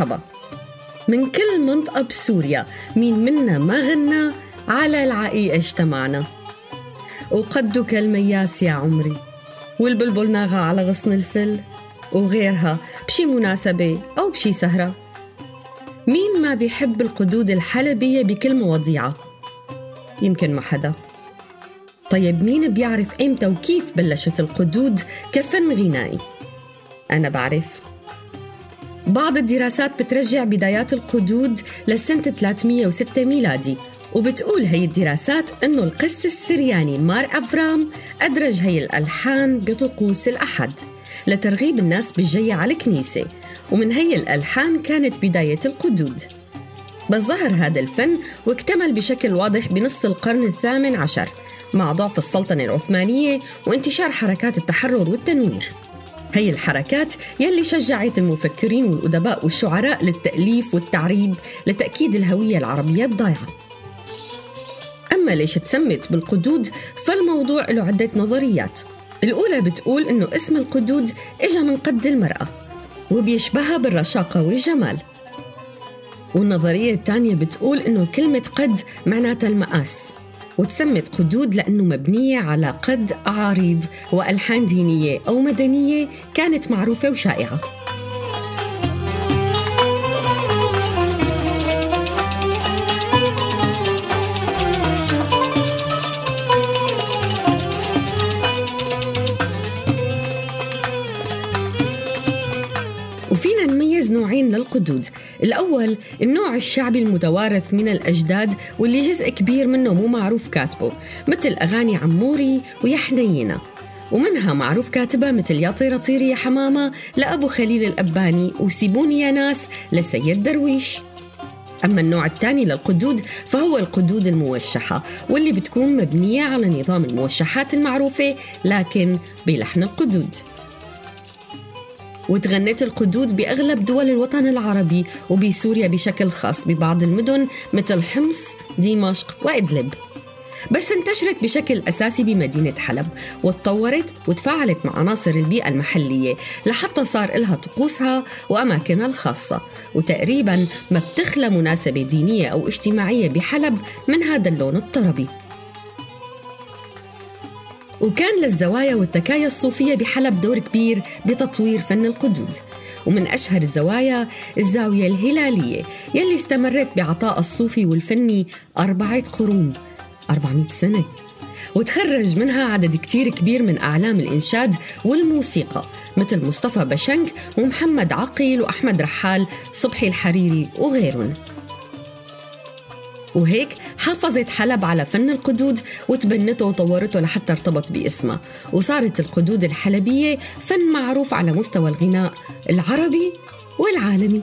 مرحبا. من كل منطقة بسوريا مين منا ما غنى على العقيقة اجتمعنا. وقدك المياس يا عمري والبلبل ناغى على غصن الفل وغيرها بشي مناسبة أو بشي سهرة. مين ما بيحب القدود الحلبية بكل مواضيعها يمكن ما حدا. طيب مين بيعرف إمتى وكيف بلشت القدود كفن غنائي؟ أنا بعرف. بعض الدراسات بترجع بدايات القدود لسنة 306 ميلادي وبتقول هي الدراسات إنه القس السرياني مار أفرام أدرج هي الألحان بطقوس الأحد لترغيب الناس بالجي على الكنيسة ومن هي الألحان كانت بداية القدود. بس ظهر هذا الفن واكتمل بشكل واضح بنص القرن الثامن عشر مع ضعف السلطنة العثمانية وانتشار حركات التحرر والتنوير. هي الحركات يلي شجعت المفكرين والأدباء والشعراء للتأليف والتعريب لتأكيد الهوية العربية الضائعة أما ليش تسمت بالقدود فالموضوع له عدة نظريات. الأولى بتقول إنه اسم القدود إجا من قد المرأة وبيشبهها بالرشاقة والجمال. والنظرية الثانية بتقول إنه كلمة قد معناتها المقاس وتسمت قدود لأنه مبنية على قد أعاريض وألحان دينية أو مدنية كانت معروفة وشائعة. نوعين للقدود. الأول النوع الشعبي المتوارث من الأجداد واللي جزء كبير منه مو معروف كاتبه مثل أغاني عموري ويا حنينة ومنها معروف كاتبة مثل يا طيرة طيري يا حمامة لأبو خليل الأباني وسيبوني يا ناس لسيد درويش. أما النوع الثاني للقدود فهو القدود الموشحة واللي بتكون مبنية على نظام الموشحات المعروفة لكن بلحن القدود. وتغنت القدود بأغلب دول الوطن العربي وبسوريا بشكل خاص ببعض المدن مثل حمص دمشق وإدلب. بس انتشرت بشكل أساسي بمدينة حلب وتطورت وتفاعلت مع عناصر البيئة المحلية لحتى صار إلها طقوسها وأماكنها الخاصة. وتقريبا ما بتخلى مناسبة دينية أو اجتماعية بحلب من هذا اللون الطربي. وكان للزوايا والتكايا الصوفية بحلب دور كبير بتطوير فن القدود. ومن أشهر الزوايا الزاوية الهلالية يلي استمرت بعطاء الصوفي والفني أربعة قرون 400 سنة. وتخرج منها عدد كتير كبير من أعلام الإنشاد والموسيقى مثل مصطفى بشنك ومحمد عقيل وأحمد رحال صبحي الحريري وغيرهم. وهيك حافظت حلب على فن القدود وتبنته وطورته لحتى ارتبط باسمها. وصارت القدود الحلبية فن معروف على مستوى الغناء العربي والعالمي.